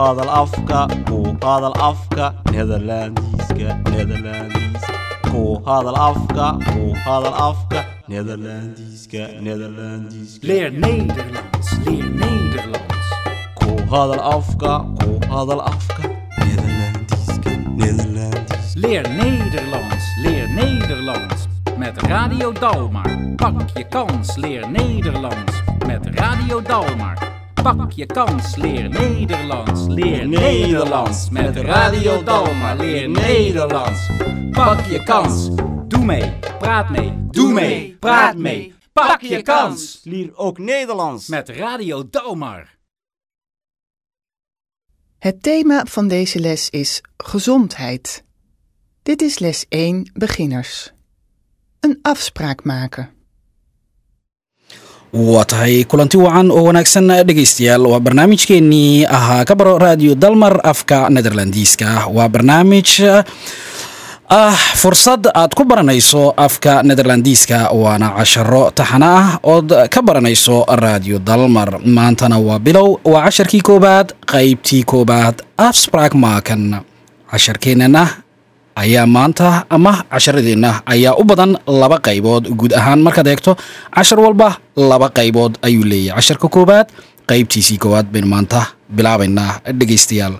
hadal afka ku hadal afka nederlandiska nederlandiska ku hadal afka ku hadal afka nederlandiska nederlandiska Leer Nederlands, leer Nederlands. ku hadal afka ku hadal afka nederlandiska nederlandiska Leer Nederlands, leer Nederlands. Met Radio Dalmar. Pak je kans, leer Nederlands. Met Radio Dalmar. Pak je kans, leer Nederlands. Leer Nederlands. Met Radio Dalmar. Leer Nederlands. Pak je kans. Doe mee, praat mee. Doe mee, praat mee. Pak je kans. Leer ook Nederlands Met Radio Dalmar. Het thema van deze les is gezondheid. Dit is les 1 beginners. Een afspraak maken. Waa tahay kulanti wacan oo wanaagsan dhegaystayaal. Waa barnaamijkeennii ahaa ka baro raadiyo dalmar afka nederlandiiska waa barnaamij ah fursad aad ku baranayso afka nederlandiiska waana casharo taxana ah ood ka baranayso raadiyo dalmar. Maantana waa bilow waa casharkii koobaad qaybtii koobaad afspraak maakan casharkeennana ayaa maanta ama casharadeenna ayaa u badan laba qaybood guud ahaan. Markaad eegto cashar walba laba qaybood ayuu leeyahay. Casharka koowaad qaybtiisii koowaad baynu maanta bilaabaynaa dhegaystayaal.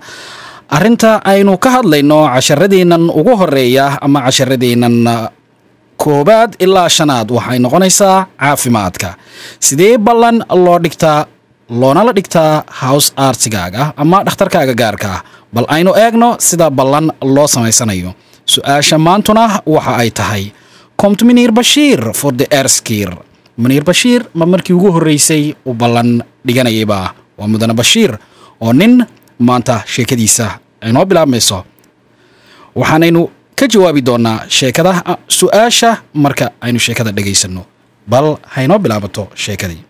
Arrinta aynu ka hadlayno casharadeennan ugu horreeya ama casharadeennan koowaad ilaa shanaad waxay noqonaysaa caafimaadka. Sidee ballan loo dhigtaa loonala dhigtaa house artigaaga ama dhakhtarkaaga gaarka? Bal aynu eegno sida ballan loo samaysanayo su'aasha maantuna waxa ay tahay. Komt miniir bashiir for the erskir miniir bashiir ma markii ugu horreysay u ballan dhiganayayba waa mudane bashiir oo nin maanta sheekadiisa aynoo bilaabmayso. Waxaanaynu ka jawaabi doonaa sheekada su'aasha marka aynu sheekada dhegaysanno bal haynoo bilaabato sheekadii.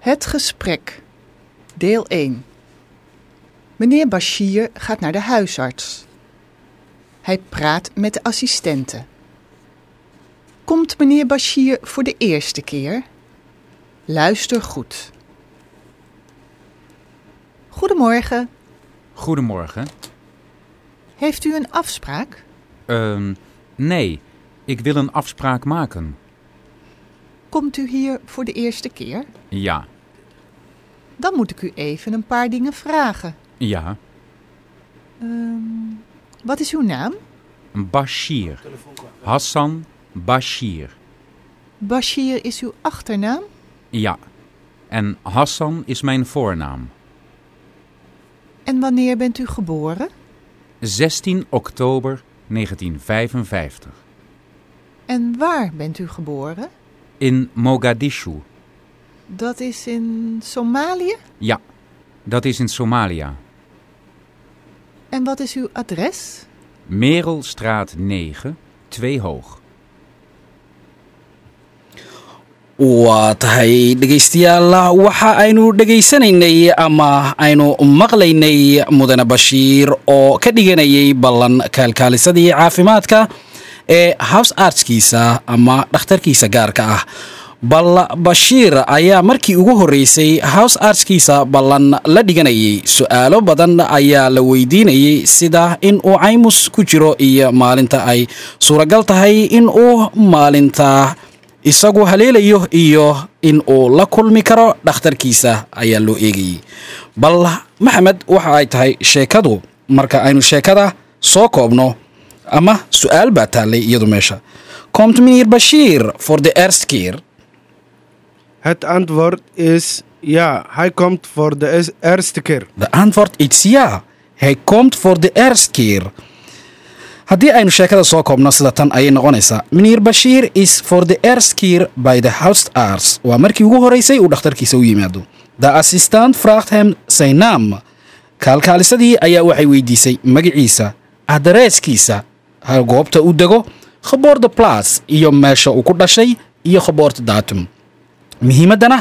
Het gesprek. Deel 1. Meneer Bashir gaat naar de huisarts. Hij praat met de assistente. Komt meneer Bashir voor de eerste keer? Luister goed. Goedemorgen. Goedemorgen. Heeft u een afspraak? Ehm, nee, ik wil een afspraak maken. Komt u hier voor de eerste keer? Ja, Dan moet ik u even een paar dingen vragen. Ja. Ehm, wat is uw naam? Bashir. Hassan Bashir. Bashir is uw achternaam? Ja. En Hassan is mijn voornaam. En wanneer bent u geboren? 16 oktober 1955. En waar bent u geboren? In Mogadishu. Dat is in Somalië? Ja, dat is in Somalia. En wat is uw adres? Merelstraat 9, 2 hoog. waa tahay dhegaystayaal waxa aynu dhegaysanaynay ama aynu maqlaynay mudane bashiir oo ka dhiganayay ballan kaalkaalisadii caafimaadka ee house artskiisa ama dhakhtarkiisa gaarka ah bal bashiir ayaa markii ugu horreysay house artskiisa ballan la dhiganayay. Su'aalo badan ayaa la weydiinayay sida in uu caymus ku jiro iyo maalinta ay suuragal tahay in uu maalinta isagu haleelayo iyo in uu la kulmi karo dhakhtarkiisa ayaa loo eegayay. Bal maxamed waxa ay tahay sheekadu marka aynu sheekada soo koobno ama su'aal baa taallay iyadu meesha. Komt meneer bashiir for the erstkeer Het antwoord is ja, hij komt voor de eerste keer. de antwoord is ja. Hij komt for the erstkeer haddii aynu sheekada soo koobno sida tan ayay noqonaysaa meneer bashiir is for the erstkeer by the house arts waa markii ugu horeysay uu dhakhtarkiisa u yimaado the assistant zijn naam. Kaalkaalisadii ayaa waxay weydiisay magaciisa adareeskiisa goobta u dego geboorte plaats iyo meesha uu ku dhashay iyo geboorte datum muhiimaddana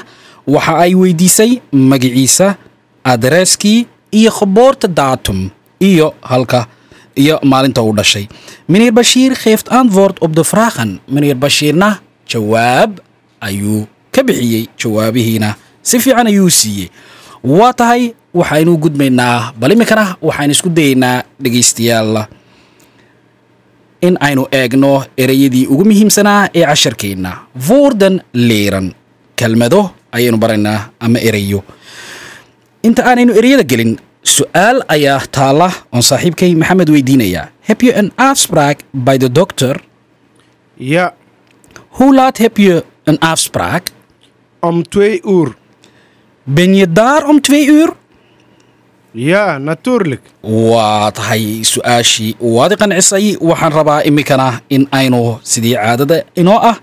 waxa ay weydiisay magaciisa adreeskii iyo geboorte datum iyo halka iyo maalinta uu dhashay. Meneer bashiir op de vragen meneer bashiirna jawaab ayuu ka bixiyey jawaabihiina. Si fiican ayuu siiyey. Waa tahay waxaynu gudbaynaa bal iminkana waxaan isku dayaynaa dhegaystayaal. In aynu eegno ereyadii ugu muhiimsanaa ee casharkeenna voorden leeran kelmado ayaynu baraynaa ama ereyo. Inta aanaynu ereyada gelin su'aal ayaa taalla oon saaxiibkay maxamed weydiinayaa heb you an afspraak by the doctor. Ja, hoe laat heb je een afspraak? Om twee uur. ben je daar om twee uur Ja, natuurlijk. waa tahay su'aashii waad i qancisay waxaan rabaa iminkana in aynu sidii caadada inoo ah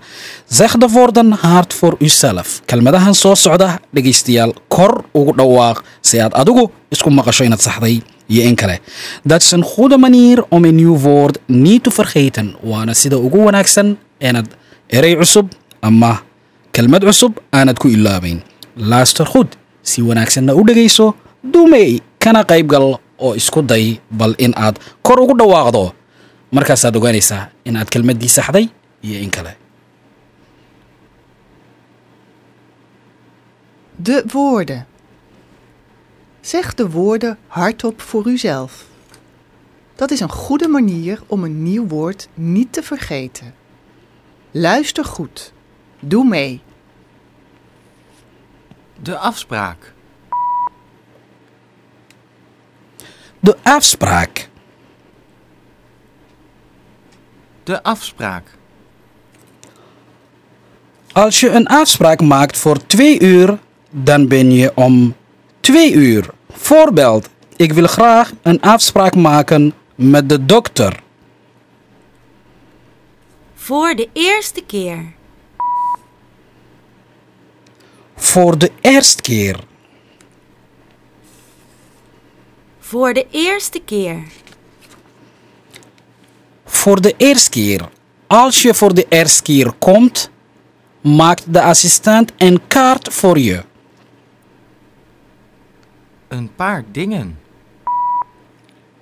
zekhda voorden hard for uself kelmadahan soo socda dhegaystayaal kor ugu dhawaaq. Si aad adigu isku maqasho inaad saxday iyo in kale. Dat is een goede manier om een nieuw woord niet te vergeten waana sida ugu wanaagsan inaad erey cusub ama kelmad cusub aanad ku ilaabayn laaster goed si wanaagsanna u dhegayso duumey kana qaybgal oo isku day bal in aad kor ugu dhawaaqdo markaasaad ogaanaysaa in aad kelmaddii saxday iyo in kale De woorden. Zeg de woorden hardop voor uzelf. Dat is een goede manier om een nieuw woord niet te vergeten. Luister goed. Doe mee. De afspraak. De afspraak De afspraak. als je een afspraak maakt voor twee uur dan ben je om twee uur voorbeeld ik wil graag een afspraak maken met de dokter Voor de eerste keer. voor de eerste keer Voor de eerste keer. voor de eerste keer. Als je voor de eerste keer komt, maakt de assistent een kaart voor je. Een paar dingen.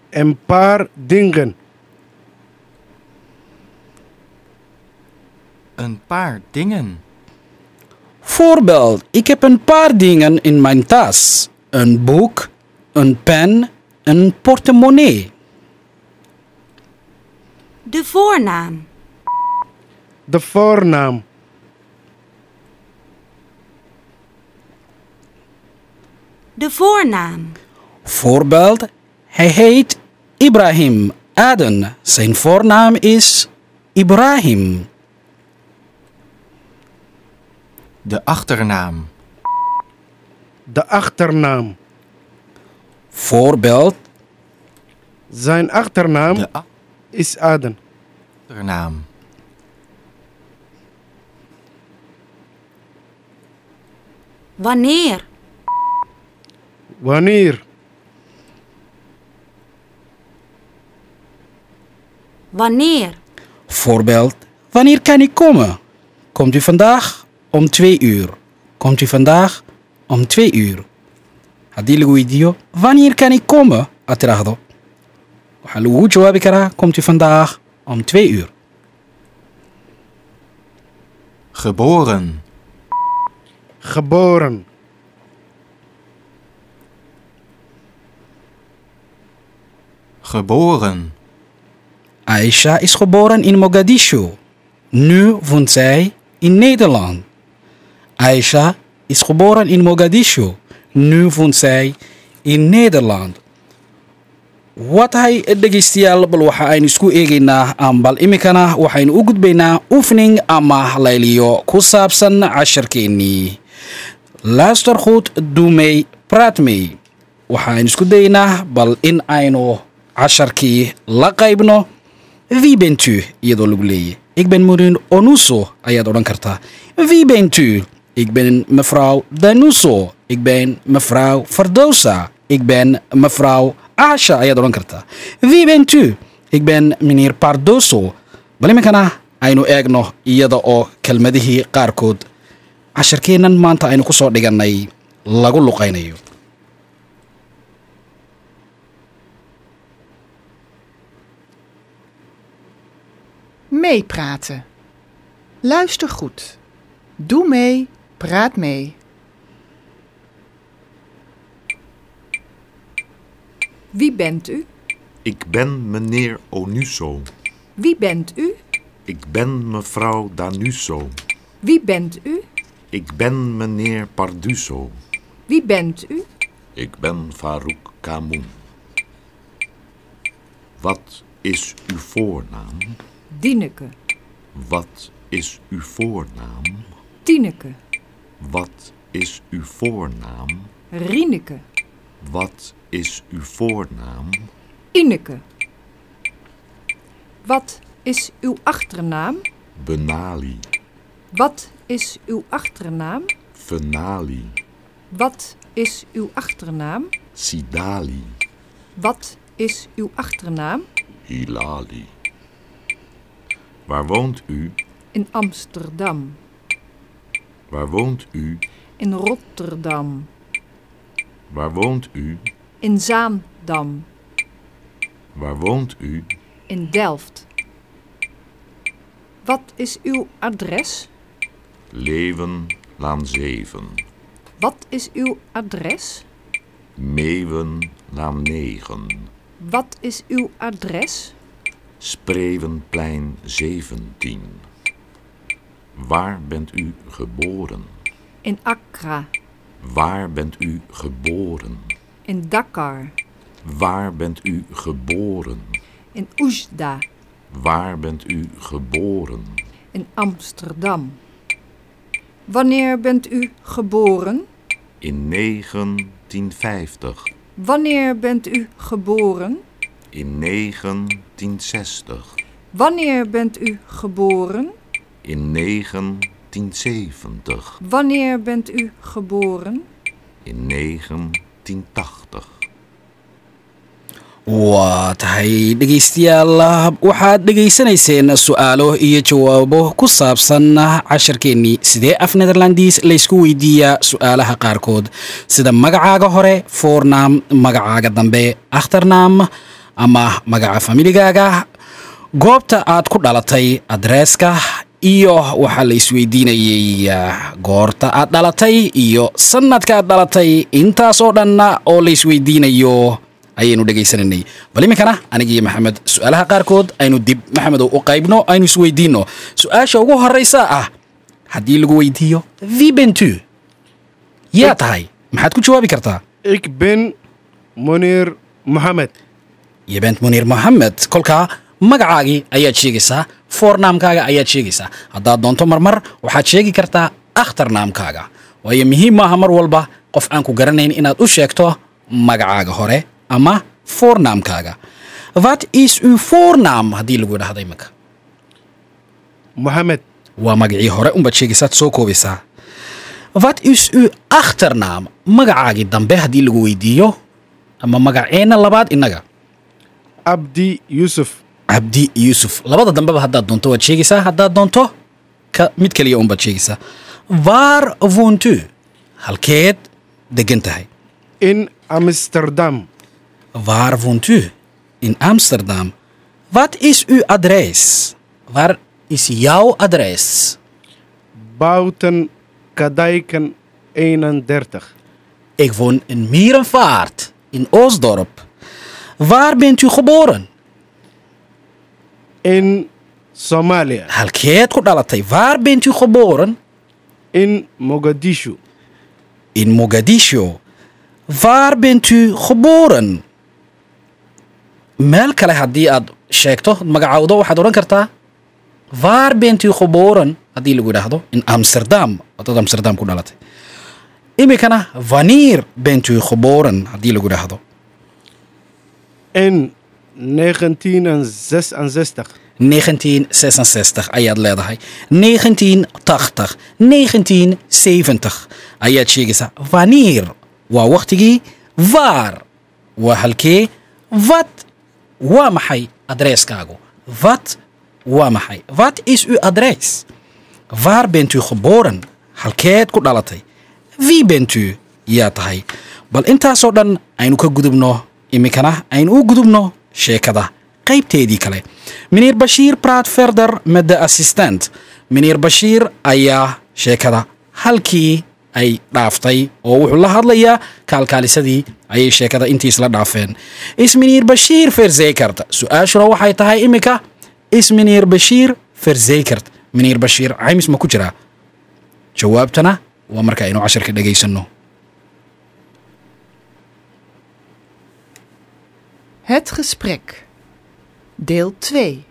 Een paar dingen. Een paar dingen. Voorbeeld, ik heb een paar dingen in mijn tas. Een boek, een pen, een portemonnee. De voornaam. De voornaam. De voornaam. Voorbeeld, hij heet Ibrahim Aden. Zijn voornaam is Ibrahim. De achternaam. De achternaam. Voorbeeld, Zijn achternaam De a- is Aden. achternaam. Wanneer. Wanneer? Wanneer. Voorbeeld, wanneer kan ik komen? Komt u vandaag om twee uur? Komt u vandaag om twee uur? Haddii lagu weydiiyo wanneer kan ik komen aad tidhaahdo waxaa lagugu jawaabi karaa komt u vandaag om twee uur Geboren. Geboren. Geboren. Aisha is geboren in Mogadishu. Nu woont zij in Nederland. Aisha is geboren in Mogadishu. Nu woont zij in Nederland. waa tahay dhegaystayaal bal waxa aynu isku eegaynaa bal iminkana waxaynu u gudbaynaa oefening ama layliyo ku saabsan casharkeennii mee praat mee. Waxaaynu isku dayaynaa bal in aynu casharkii la qaybno wie bent u iyadoo lagu leeyahy ik ben murin onuso ayaad odhan kartaa wie bent u ik ben mevrouw danuso. Ik ben mevrouw fardowsa ik ben mevrouw asha. Ayaad odhan kartaa wie bent u? Ik ben meneer pardoso. Bal iminkana aynu eegno iyada oo kelmadihii qaarkood casharkeennan maanta aynu ku soo dhigannay lagu luqaynayo Meepraten. Luister goed. Doe mee, Praat mee. Wie bent u? Ik ben meneer Onuso. Wie bent u? Ik ben mevrouw Danuso. Wie bent u? Ik ben meneer Parduso. Wie bent u? Ik ben Farouk Kamoun. Wat is uw voornaam? Dineke. Wat is uw voornaam? Tineke. Wat is uw voornaam? Rieneke. Wat is uw voornaam? Ineke. Wat is uw achternaam? Benali. Wat is uw achternaam? Fenali. Wat is uw achternaam? Sidali. Wat is uw achternaam? Hilali. Waar woont u? In Amsterdam. Waar woont u? In Rotterdam. Waar woont u? In Zaandam. Waar woont u? In Delft. Wat is uw adres? Leeuwen, Laan 7. Wat is uw adres? Meeuwen, Laan 9. Wat is uw adres? Spreeuwenplein 17. Waar bent u geboren? In Accra. Waar bent u geboren? In Dakar. Waar bent u geboren? In Oejda. Waar bent u geboren? In Amsterdam. Wanneer bent u geboren? In 1950. Wanneer bent u geboren? In 1960. Wanneer bent u geboren? In 1970. Wanneer bent u geboren? In 1980. waa tahay dhegaystayaal waxaad dhegaysanayseen su'aalo iyo jawaabo ku saabsan casharkeennii sidee af netherlandis laysku weydiiyaa su'aalaha qaarkood sida magacaaga hore foornaam magacaaga dambe akhtarnaam ama magaca familigaaga goobta aad ku dhalatay adreeska iyo waxaa la isweydiinayey goorta aad dhalatay iyo sanadka aad dhalatay. Intaas oo dhanna oo la isweydiinayo ayaynu dhegaysananay bal iminkana aniga iyo maxamed su'aalaha qaarkood aynu dib maxamedow u qaybno aynu isweydiinno. Su'aasha ugu horraysa ah haddii lagu weydiiyo vibentu yaa tahay maxaad ku jawaabi kartaa? Ik ben meneer Mohammed. iyo bent muniir moxamed kolkaa magacaagii ayaad sheegaysaa foornaamkaaga ayaad sheegaysaa haddaad doonto marmar waxaad sheegi kartaa akhtarnaamkaaga waayo muhiim maaha mar walba qof aan ku garanayn inaad u sheegto magacaaga hore ama foornaamkaaga. Wat is uw voornaam haddii lagu idhahdo iminka Mohammed. waa magacii hore unbaad sheegaysaad soo koobaysaa wat is uw akhtarnaam magacaagii dambe haddii lagu weydiiyo ama magaceenna labaad innaga. Abdi Yusuf. Cabdi yuusuf. Labada dambeba haddaad doonto waad sheegaysaa haddaad doonto mid keliya unbaad sheegaysaa. Waar woont u halkeed degan tahay. In Amsterdam. waar woont u in amsterdam. Wat is uw adres? Waar is jouw adres? Buiten Kadijken 31. ik woon in Mierenvaart in Oostdorp. Waar bent u geboren In Somalia. halkeed ku dhalatay waar bent u geboren In Mogadishu. in Mogadishu. Waar bent u geboren? Meel kale haddii aad sheegto magacawdo waxaad odhan kartaa waar bent u geboren haddii lagu idhaahdo in amsterdam wadad amsterdam ku dhalatay iminkana wanneer bent u geboren haddii lagu idhaahdo In 1966. 1966 ayaad leedahay. 1980 1970 ayaad sheegaysaa wanneer waa wakhtigii waar waa halkee wat waa maxay adreeskaagu? wat waa maxay. wat is uw adres waar bent u geboren halkeed ku dhalatay. wie bent u yaa tahay. bal intaasoo dhan aynu ka gudubno iminkana aynu u gudubno sheekada. Qaybteedii kale meneer bashiir met de assistent meneer bashiir ayaa sheekada halkii ay dhaaftay oo wuxuu la hadlayaa kaalkaalisadii ayay sheekada intiis la dhaafeen. Isminiir bashiir ferzekert su'aashuna waxay tahay iminka isminiir bashiir ferzekert miniir bashiir caymis ma ku jiraa jawaabtana waa marka aynu casharka dhegaysanno Het gesprek. Deel 2.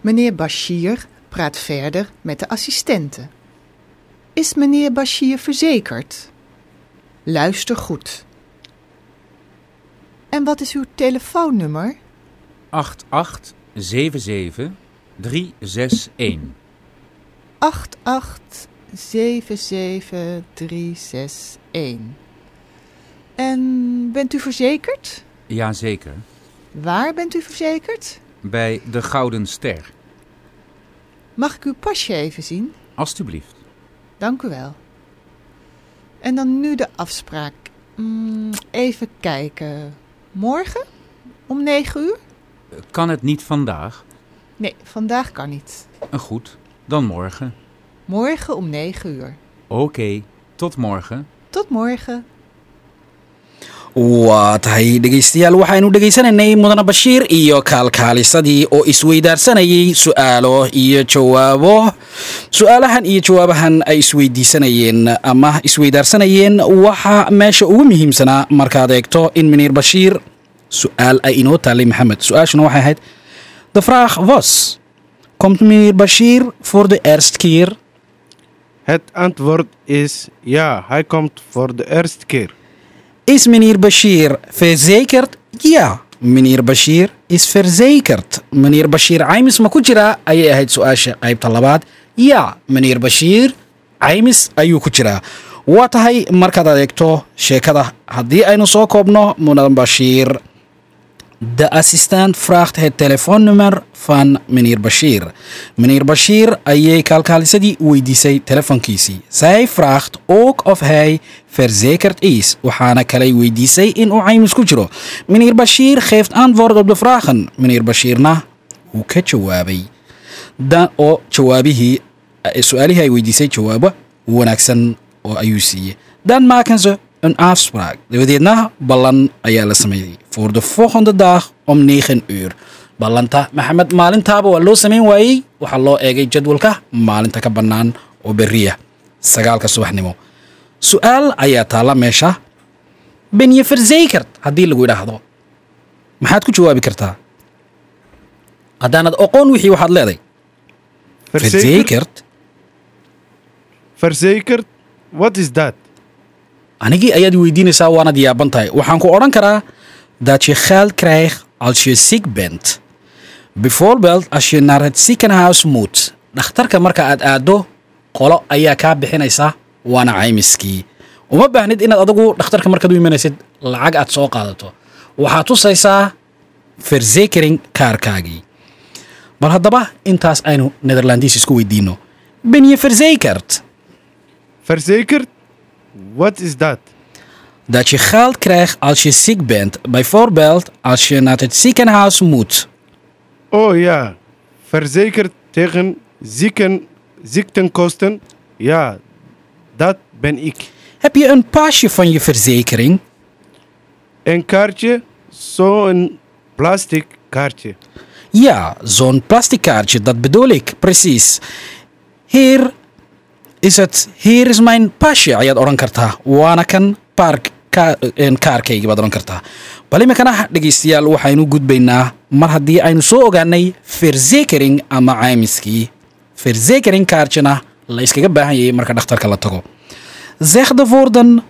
Meneer Bashir praat verder met de assistente. Is meneer Bashir verzekerd? Luister goed. En wat is uw telefoonnummer? 8877 361. 8877361. En bent u verzekerd? Jazeker. Waar bent u verzekerd? Bij de Gouden Ster. Mag ik uw pasje even zien? Alsjeblieft. Dank u wel. En dan nu de afspraak. Mm, even kijken. Morgen? Om negen uur? Kan het niet vandaag? Nee, vandaag kan niet. Eh, Goed, dan morgen. Morgen om negen uur. Oké, tot morgen. Tot morgen. Waa tahay dhegaystayaal waxaynu dhegaysanaynay mudane bashiir iyo kaalkaalisadii oo isweydaarsanayay su'aalo iyo jawaabo. Su'aalahan iyo jawaabahan ay isweydiisanayeen ama isweydaarsanayeen waxaa meesha ugu muhiimsanaa markaad eegto in miniir bashiir su'aal ay inoo taalay maxamed. Su'aashuna waxay ahayd vraag was komt miniir bashiir voor de eerste keer. Het antwoord is ja, hij komt voor de eerste keer. Is meneer Bashir verzekerd? Ja, meneer Bashir is verzekerd. Meneer Bashir caymis ma ku jiraa ayay ahayd su'aasha qaybta labaad ya meneer Bashir caymis ayuu ku jiraa waa tahay markaad adeegto sheekada haddii aynu soo koobno mudan Bashir De assistent vraagt het telefoonnummer van meneer Bashir. Meneer Bashir ayay kaalkaalisadii weydiisay telefoonkiisii. Zij vraagt ook of hij verzekerd is. Waxaana kalay weydiisay in uu caymis ku jiro. Meneer Bashir geeft antwoord op de vragen. Meneer Bashirna wuu ka jawaabay. Oo jawaabihii eh, su'aalihii ay weydiisay jawaabo wanaagsan oo ayuu siiyey. Dan maken ze een afspraak. Dabadeedna ballan ayaa la sameeyey. Voor de volgende dag om 9 uur. Ballanta Maxamed maalintaaba waa loo samayn waayey waxaa loo eegay jadwalka maalinta ka bannaan oo berriya sagaalka subaxnimo su'aal ayaa taalla meesha ben je verzekerd haddii lagu idhaahdo maxaad ku jawaabi kartaa haddaanad oqoon wixii waxaad leeday verzekerd Verzekerd? Wat is dat? Anigii ayaad weydiinaysaa waanad yaaban tahay waxaan ku odhan karaa dat je geld krijgt als je ziek dhakhtarka marka aad aaddo qolo ayaa kaa bixinaysa waana caymiskii. Uma baahnid inaad adigu dhakhtarka markaad u imanaysid lacag aad soo qaadato. Waxaad tusaysaa verzekering kaarkaagii. Bal haddaba intaas aynu nederlandiis isku weydiino. Ben je verzekerd Wat is dat? dat je geld krijgt als je ziek bent. Bijvoorbeeld als je naar het ziekenhuis moet. Oh ja, verzekerd tegen zieken, ziektenkosten? Ja, dat ben ik. Heb je een pasje van je verzekering? Een kaartje, zo'n plastic kaartje. Ja, zo'n plastic kaartje, dat bedoel ik, precies. Hier is het, hier is mijn pasje, ayaad odhan kartaa. Waana kan een kaarkayga baad odhan kartaa. bal iminkana dhegaystayaal waxaynu gudbaynaa. Mar haddii aynu soo ogaanay verzekering ama caymiskii. Verzekering kaartjena la iskaga baahan yahay marka dhakhtarka la tago. De woorden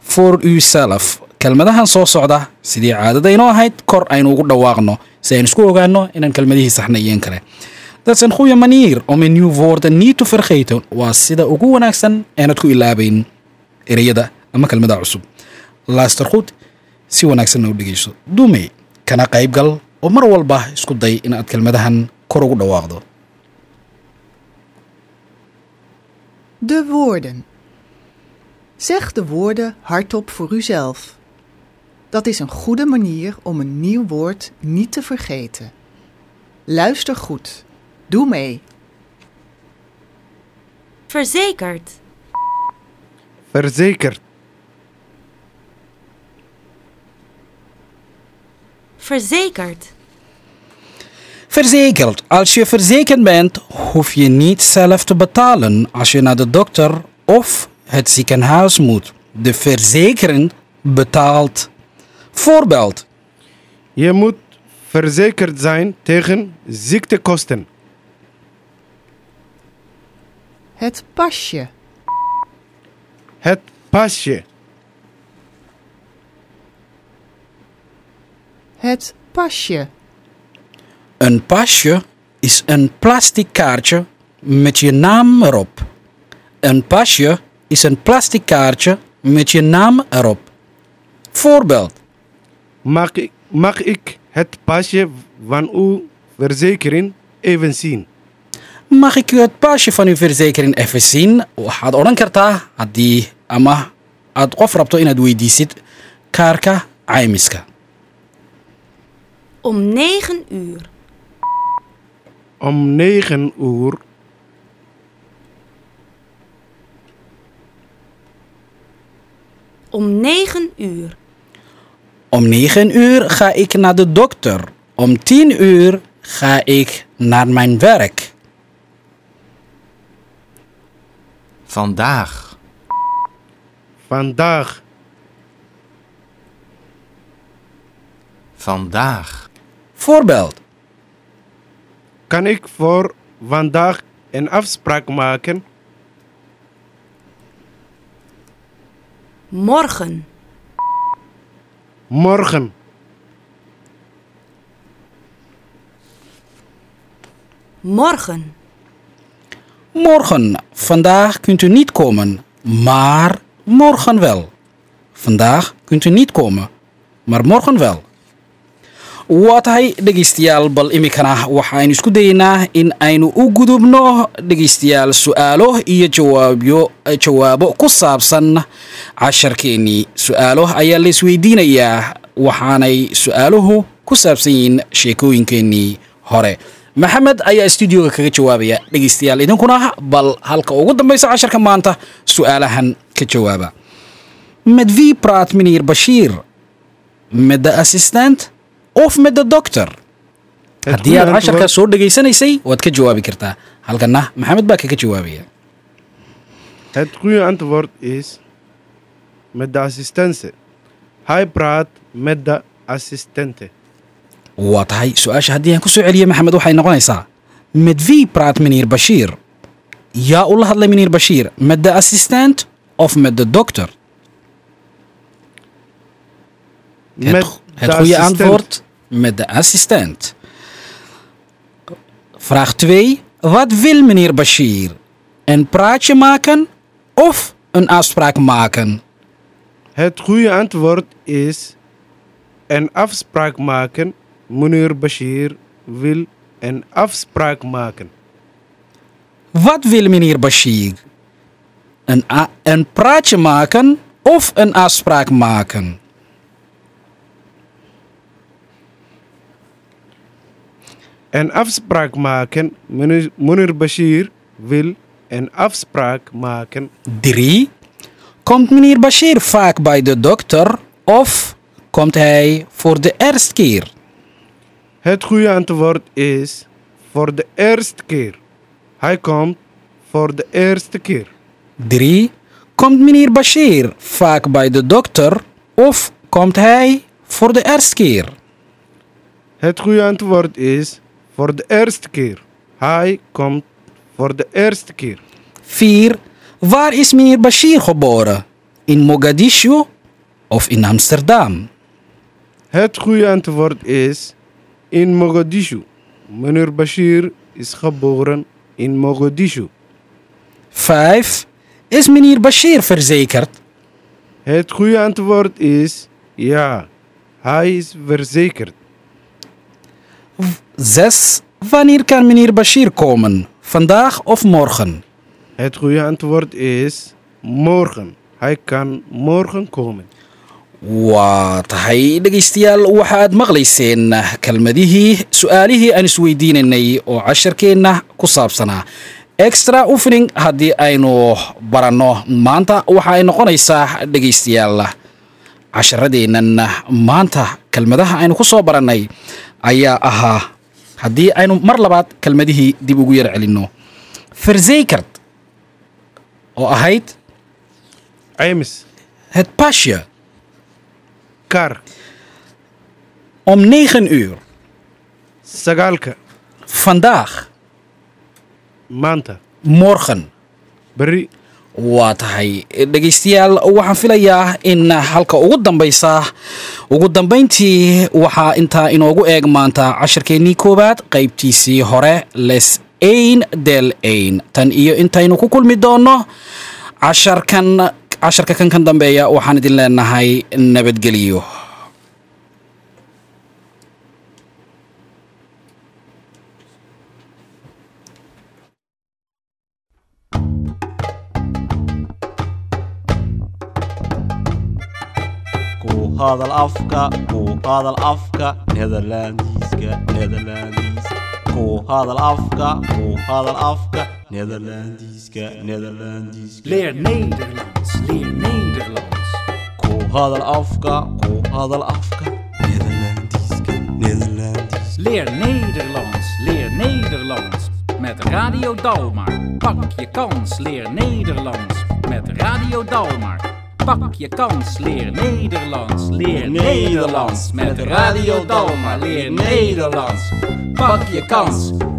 voor uzelf. Kelmadahan soo socda sidii caadadaynoo ahayd kor aynu ugu dhawaaqno. Si aynu isku ogaano inaan kelmadihii saxna iyo in kale dat is een goede manier om een nieuw woorden niet te vergeten waa sida ugu wanaagsan aanad ku ilaabayn ereyada ama kelmada cusub luister goed si wanaagsanna u dhegeyso dume kana qaybgal oo mar walba isku day in aad kelmadahan kor ugu dhawaaqdo De woorden. Zeg de woorden hardop voor uzelf. Dat is een goede manier om een nieuw woord niet te vergeten. Luister goed. Doe mee. Verzekerd. verzekerd. Verzekerd. Verzekerd. Als je verzekerd bent, hoef je niet zelf te betalen als je naar de dokter of het ziekenhuis moet. De verzekering betaalt. Voorbeeld. Je moet verzekerd zijn tegen ziektekosten. Het pasje. Het pasje. Het pasje. Een pasje is een plastic kaartje met je naam erop. Een pasje is een plastic kaartje met je naam erop. Voorbeeld. Mag ik, mag ik het pasje van uw verzekering even zien? Mag ik u het pasje van uw verzekering even zien? Waxaad odhan kartaa haddii ama aad qof rabto inaad weydiisid kaarka caymiska. Om negen uur. Om 9 uur. Om negen uur. Om 9 uur ga ik naar de dokter. Om 10 uur ga ik naar mijn werk. Vandaag. Vandaag. Vandaag. Voorbeeld. Kan ik voor vandaag een afspraak maken? Morgen. Morgen. Morgen. Morgen. Vandaag kunt u niet komen, maar morgen wel. Vandaag kunt u niet komen, maar morgen wel. waa tahay dhegaystayaal bal iminkana waxaynu isku dayeynaa in aynu u gudubno dhegaystayaal su'aalo iyo jawaabyo jawaabo ku saabsan casharkeennii su'aalo ayaa la isweydiinayaa waxaanay su'aaluhu ku saabsan yihiin sheekooyinkeennii hore maxamed ayaa stuudioga kaga jawaabaya dhegaystayaal. Idinkuna bal halka ugu dambaysa casharka maanta su'aalahan ka jawaaba. Med vi praat meneer bashir med de assistent of dokter Het haddii aad goede casharka antwoord- soo dhegaysanaysay waad ka jawaabi kartaa. Halkana maxamed baa kaga jawaabaya. De assistente. Met de assistente. Waa tahay su'aasha haddii aan ku soo celiyo maxamed waxay noqonaysaa med vi praat meneer bashir yaa ula hadlay meneer bashir met de assistent of met de dokter Met het, het de goede antwoord met de assistent. Vraag 2. Wat wil meneer Bashir? Een praatje maken of een afspraak maken? Het goede antwoord is een afspraak maken. Meneer Bashir wil een afspraak maken. Wat wil meneer Bashir? Een, een praatje maken of een afspraak maken? Een afspraak maken. Meneer, meneer Bashir wil een afspraak maken. 3. Komt meneer Bashir vaak bij de dokter of komt hij voor de eerste keer? Het goede antwoord is voor de eerste keer. Hij komt voor de eerste keer. 3. Komt meneer Bashir vaak bij de dokter of komt hij voor de eerste keer? Het goede antwoord is voor de eerste keer. Hij komt voor de eerste keer. 4. Waar is meneer Bashir geboren? In Mogadishu of in Amsterdam? Het goede antwoord is in Mogadishu. Meneer Bashir is geboren in Mogadishu. 5. Is meneer Bashir verzekerd? Het goede antwoord is ja. Hij is verzekerd. 6. Wanneer kan meneer Bashir komen? Vandaag of morgen? Het goede antwoord is morgen. Hij kan morgen komen. Waa tahay dhegaystayaal waxaad maqlayseen kelmadihii su'aalihii aan isweydiinaynay oo casharkeenna ku saabsanaa extra oefening haddii aynu baranno. Maanta waxa ay noqonaysaa dhegaystayaal. Casharadeennan maanta kelmadaha aynu ku soo barannay ayaa ahaa haddii aynu mar labaad kelmadihii dib ugu yar celinno. Verzekerd oo ahayd kaar om 9 uur. Sagaalka vandaag. Maanta. Morgen. Berri waa tahay dhegaystayaal waxaan filayaa in halka ugu dambaysa. Ugu dambayntii waxaa intaa inoogu eeg maanta cashirkeennii koowaad qaybtiisii hore les ain del ain. Tan iyo intaynu ku kulmi doonno casharkan casharka kan kan dambeeya waxaan idin leenahay nabadgelyo nederlandiska nederlandiska Leer Nederlands, leer Nederlands. ku hadal afka ku hadal afka nederlandiska nederlandiska Leer Nederlands, leer Nederlands. Met Radio Dalmar. Pak je kans, leer Nederlands. Met Radio Dalmar. Pak je kans, leer Nederlands. Leer Nederlands. Met Radio Dalmar, leer Nederlands. Pak je kans.